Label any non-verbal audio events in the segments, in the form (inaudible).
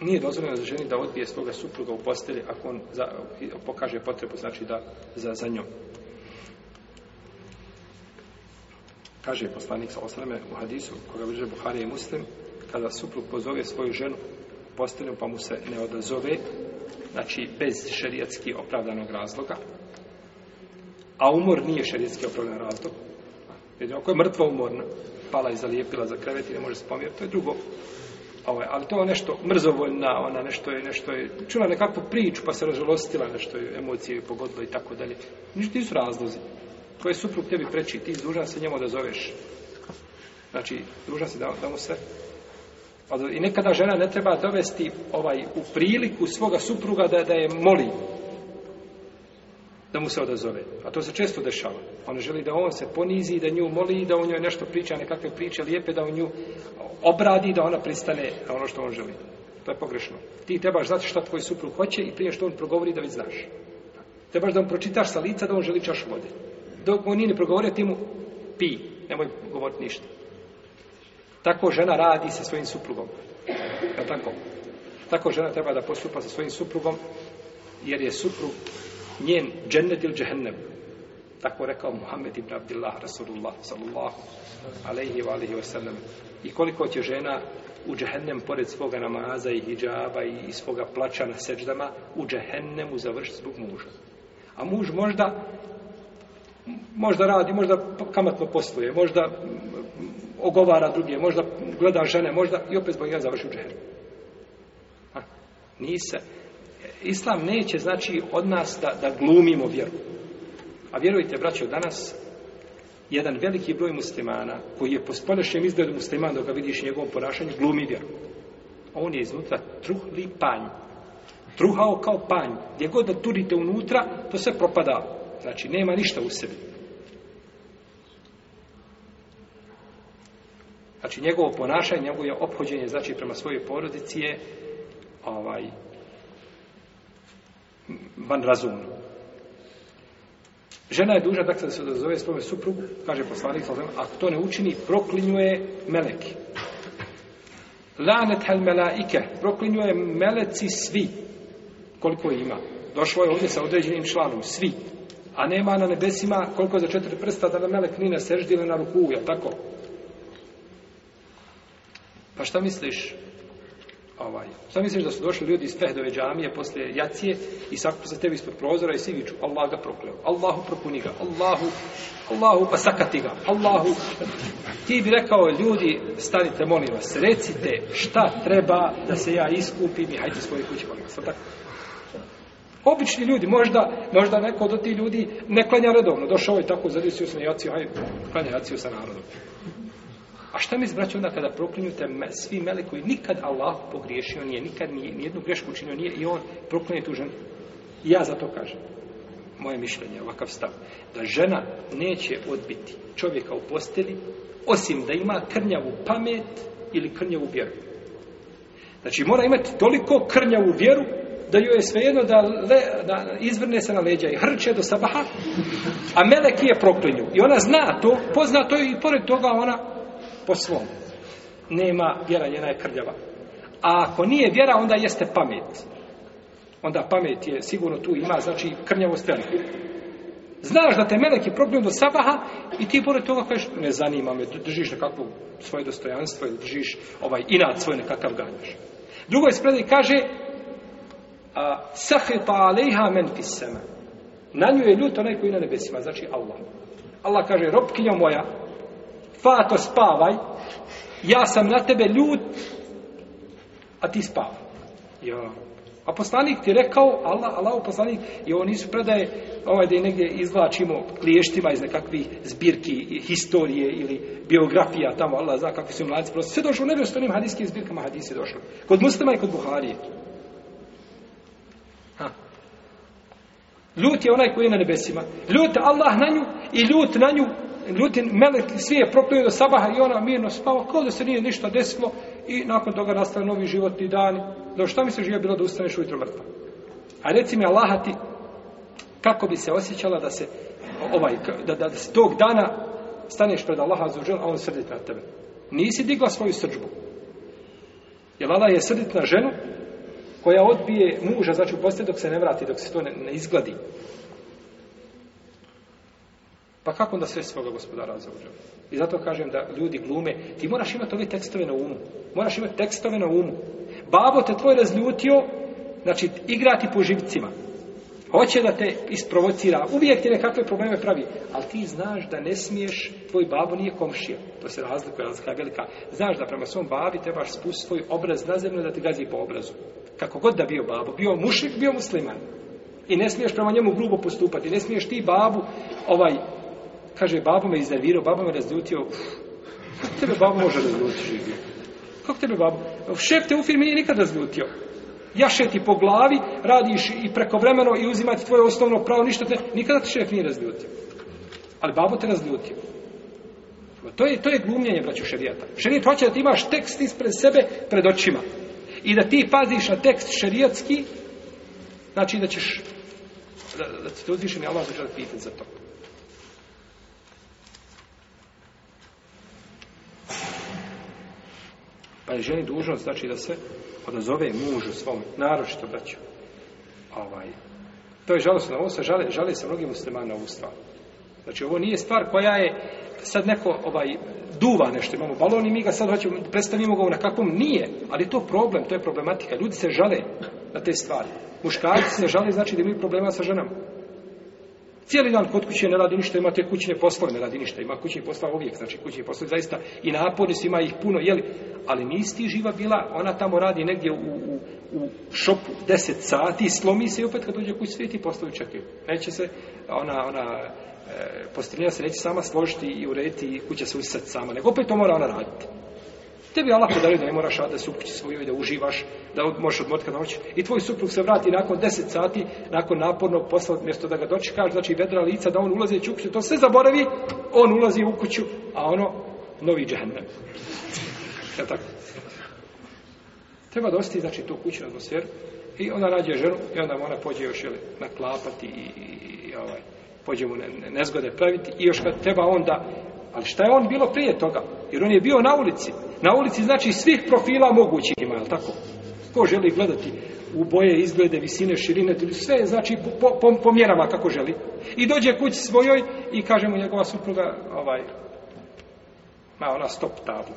Nije dozvoljeno da ženi da odbije svoga supruga u postelji ako on za, pokaže potrebu, znači da za, za njom. Kaže poslanik sa osaname u hadisu koga bliže Buharije i Muslim, kada suprug pozove svoju ženu u postelju pa mu se ne odazove, znači bez šerijetski opravdanog razloga, a umor nije šerijetski opravdan razlog, jer ako je mrtva umorna, pala i zalijepila za krevet i ne može se pomjeriti, to je drugo ovaj, ali to je nešto mrzovoljna, ona nešto je, nešto je, čula nekakvu priču, pa se razžalostila nešto je, emocije je pogodila i tako dalje. Ništa nisu razlozi. Tvoj suprug tebi preči, ti dužan se njemu da zoveš. Znači, dužan se da, da mu se... I nekada žena ne treba dovesti ovaj u priliku svoga supruga da, da je moli da mu se odazove. A to se često dešava. On želi da on se ponizi, da nju moli, da u njoj nešto priča, nekakve priče lijepe, da u nju obradi, da ona pristane na ono što on želi. To je pogrešno. Ti trebaš znati šta tvoj suprug hoće i prije što on progovori da već znaš. Trebaš da on pročitaš sa lica da on želi čašu vode. Dok on nije ne progovorio, ti mu pi, nemoj govoriti ništa. Tako žena radi sa svojim suprugom. Je tako? Tako žena treba da postupa sa svojim suprugom, jer je suprug njen džennet ili džehennem. Tako rekao Muhammed ibn Abdillah, Rasulullah, sallallahu alaihi wa alaihi wa sallam. I koliko će žena u džehennem pored svoga namaza i hijjaba i svoga plaća na seđdama u džehennemu završiti zbog muža. A muž možda možda radi, možda kamatno posluje, možda ogovara druge, možda gleda žene, možda i opet zbog njega završi u džehennem. Nisa, Islam neće znači od nas da, da glumimo vjeru. A vjerujte, braćo, danas jedan veliki broj muslimana koji je po spolješnjem izgledu musliman dok ga vidiš u njegovom ponašanju, glumi vjeru. On je iznutra truhli panj. Truhao kao panj. Gdje god da turite unutra, to se propada. Znači, nema ništa u sebi. Znači, njegovo ponašanje, njegovo je ophođenje, znači, prema svojoj porodici je ovaj, van razumno. Žena je duža, dakle, da se zove svoje suprugu, kaže poslanik, ako to ne učini, proklinjuje meleki. Lanet hel melaike, proklinjuje meleci svi, koliko ima. Došlo je ovdje sa određenim članom, svi. A nema na nebesima koliko za četiri prsta da na melek ni na seždi ili na ruku, je tako? Pa šta misliš? ovaj. Šta misliš da su došli ljudi iz Fehdove džamije posle jacije i sakupi se tebi ispod prozora i svi viču Allah ga prokleo, Allahu propuni ga, Allahu, Allahu pa sakati ga, Allahu. Ti bi rekao ljudi, stanite molim vas, recite šta treba da se ja iskupim i hajte svoje kuće molim vas, tako? Obični ljudi, možda, možda neko od tih ljudi ne klanja redovno, došao je tako, zadisio sam jaciju, hajde, klanja jaciju sa narodom. A šta mi zbraća onda kada proklinjute me, svi meli koji nikad Allah pogriješio nije, nikad nije, nijednu grešku učinio nije i on proklinje tu ženu. I ja za to kažem. Moje mišljenje je ovakav stav. Da žena neće odbiti čovjeka u posteli osim da ima krnjavu pamet ili krnjavu vjeru. Znači mora imati toliko krnjavu vjeru da joj je svejedno da, le, da izvrne se na leđa i hrče do sabaha, a melek je proklinju. I ona zna to, pozna to i pored toga ona po svom. Nema vjera, jedna je krljava. A ako nije vjera, onda jeste pamet. Onda pamet je sigurno tu ima, znači krnjavost velika. Znaš da te melek je prognio do sabaha i ti pored toga kažeš, ne zanima me, držiš nekakvo svoje dostojanstvo ili držiš ovaj inat svoj nekakav ganjaš. Drugo je spredaj kaže, a, sahipa alejha men fissema. Na nju je ljut onaj koji na nebesima, znači Allah. Allah kaže, robkinja moja, Fato, spavaj. Ja sam na tebe ljud, a ti spavaj. Jo. A poslanik ti rekao, Allah, Allah, poslanik, i on nisu predaje, ovaj, da je negdje izvlačimo kliještima iz nekakvih zbirki, historije ili biografija tamo, Allah zna kakvi su mladci, prosto, sve došlo, ne bi ostanim hadijskim zbirkama, hadijski došlo. Kod muslima i kod Buharije. Ha. Ljut je onaj koji je na nebesima. Ljut Allah na nju i ljut na nju ljudi, melek, svi je proklinio do sabaha i ona mirno spava, kao da se nije ništa desilo i nakon toga nastaje novi životni dan. Do šta mi se živio bilo da ustaneš ujutro mrtva? A reci mi, Allah, ti, kako bi se osjećala da se ovaj, da, da, da se tog dana staneš pred Allaha za a on srdit na tebe. Nisi digla svoju srđbu. Jer Allah je srdit na ženu koja odbije muža, znači u dok se ne vrati, dok se to ne, ne izgladi. Pa kako onda sve svoga gospodara za uđe? I zato kažem da ljudi glume, ti moraš imati ove tekstove na umu. Moraš imati tekstove na umu. Babo te tvoj razljutio, znači igrati po živcima. Hoće da te isprovocira, uvijek ti nekakve probleme pravi. Ali ti znaš da ne smiješ, tvoj babo nije komšija. To se razlikuje, razlika je velika. Znaš da prema svom babi trebaš spustiti svoj obraz na zemlju da ti gazi po obrazu. Kako god da bio babo, bio mušik, bio musliman. I ne smiješ prema njemu grubo postupati. Ne smiješ ti babu ovaj, kaže, babo me iznervirao, babo me razljutio. Kako tebe babo može razljutio živio? Kako tebe babo? Šef te u firmi nije nikad razljutio. Jaše ti po glavi, radiš i prekovremeno i uzimati tvoje osnovno pravo, ništa te... Nikada te šef nije razljutio. Ali babo te razljutio. To je, to je glumljenje, braću šerijata. Šerijat hoće da ti imaš tekst ispred sebe, pred očima. I da ti paziš na tekst šerijatski, znači da ćeš da, da ti te uzvišeni Allah za to. Pa je ženi dužnost, znači da se odazove mužu svom, naročito braću. Ovaj. To je žalostno, ovo se žale, žale se mnogim muslima na ovu stvar. Znači, ovo nije stvar koja je sad neko ovaj, duva nešto, imamo balon i mi ga sad hoćemo, predstavimo ga na kakvom, nije. Ali to problem, to je problematika. Ljudi se žale na te stvari. Muškarci se žale, znači da imaju problema sa ženama. Cijeli dan kod kuće ne radi ništa, ima te kućne poslove, ne radi ništa, ima kućne poslove uvijek, znači kućne poslove zaista i naporni su, ima ih puno, jeli, ali nisti živa bila, ona tamo radi negdje u, u, u šopu 10 sati, slomi se i opet kad dođe kući sveti poslovi čak neće se, ona, ona, e, postrinja se, neće sama složiti i urediti i kuća se usat sama, nego opet to mora ona raditi. Tebi je Allah podario da ne moraš da se upući svoju i da uživaš, da možeš odmoti kada hoćeš. I tvoj suprug se vrati nakon 10 sati, nakon napornog posla, mjesto da ga dočekaš, znači vedra lica, da on ulazi u kuću, to sve zaboravi, on ulazi u kuću, a ono, novi džahnem. (laughs) Je tako? Treba dosti, znači, tu kuću atmosferu i ona rađe ženu i onda ona pođe još jeli, naklapati i, i, i ovaj, pođe mu ne, ne, nezgode praviti i još kad treba onda Ali šta je on bilo prije toga? Jer on je bio na ulici. Na ulici znači svih profila mogućih ima, je tako? Ko želi gledati u boje, izglede, visine, širine, sve znači po, po, po mjerama kako želi. I dođe kuć svojoj i kaže mu njegova supruga, ovaj, ma ona stop tabu.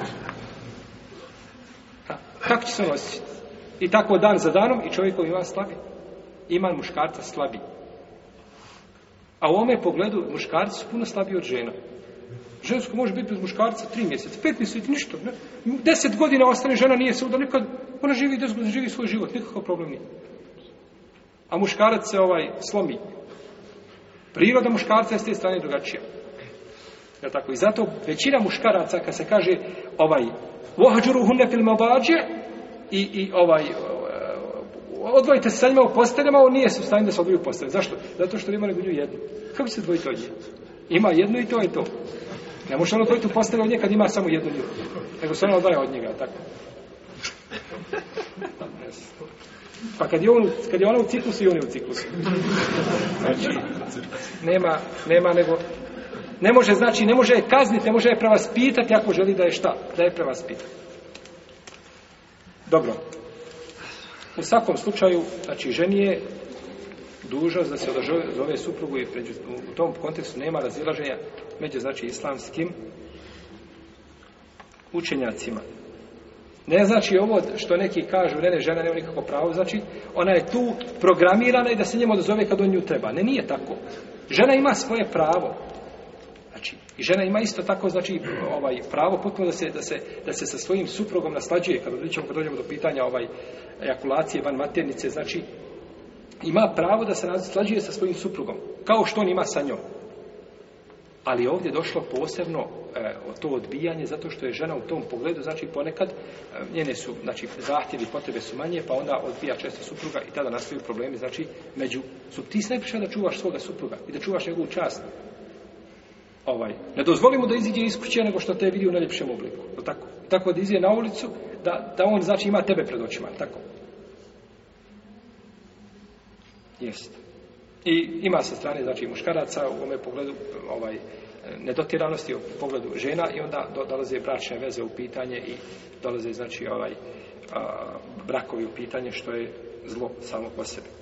(laughs) Tako će se nositi. I tako dan za danom i čovjekom ima slabi. Ima muškarca slabi. A u ome pogledu muškarci su puno slabiji od žena. Žensko može biti bez muškarca tri mjeseca, pet mjeseca, ništa. Ne? Deset godina ostane žena, nije se udala, nikad, ona živi deset godina, živi svoj život, nikakav problem nije. A muškarac se ovaj slomi. Priroda muškarca je s te strane drugačija. Ja tako? I zato većina muškaraca, kad se kaže ovaj, vohađuru hunne fil mabađe, i, i ovaj, ovaj odvojite se sa njima u posteljama, on nije u stanju da se odvoji u posteljama. Zašto? Zato što ima nego nju jednu. Kako se odvojite od njih? Ima jednu i to je to. Ne može ono odvojiti u postelju od njih kad ima samo jednu nju. Nego se ono odvaja od njega, tako. Pa kad je, on, kad je ona u ciklusu, i on je u ciklusu. Znači, nema, nema nego... Ne može, znači, ne može je kazniti, ne može je prevaspitati ako želi da je šta? Da je prevaspitati. Dobro. Dobro. U svakom slučaju, znači, ženi je dužnost da se odazove suprugu i pređu, u tom kontekstu nema razilaženja među, znači, islamskim učenjacima. Ne znači ovo što neki kažu, ne, ne, žena nema nikako pravo, znači, ona je tu programirana i da se njemu odazove kad on nju treba. Ne, nije tako. Žena ima svoje pravo. Znači, i žena ima isto tako, znači, ovaj, pravo potpuno da se, da, se, da se sa svojim suprugom naslađuje, kada pričamo, kad dođemo do pitanja ovaj, ejakulacije van maternice, znači, ima pravo da se naslađuje sa svojim suprugom, kao što on ima sa njom. Ali ovdje došlo posebno e, to odbijanje, zato što je žena u tom pogledu, znači ponekad e, njene su, znači, zahtjevi, potrebe su manje, pa onda odbija često supruga i tada nastaju problemi, znači, među su ti se da čuvaš svoga supruga i da čuvaš njegovu častu ovaj, ne dozvoli mu da iziđe iz kuće nego što te vidi u najljepšem obliku. Tako? tako da iziđe na ulicu, da, da on znači ima tebe pred očima. Tako? Jest. I ima sa strane znači muškaraca u ome pogledu ovaj, nedotiranosti u pogledu žena i onda do, dolaze bračne veze u pitanje i dolaze znači ovaj a, brakovi u pitanje što je zlo samo po sebi.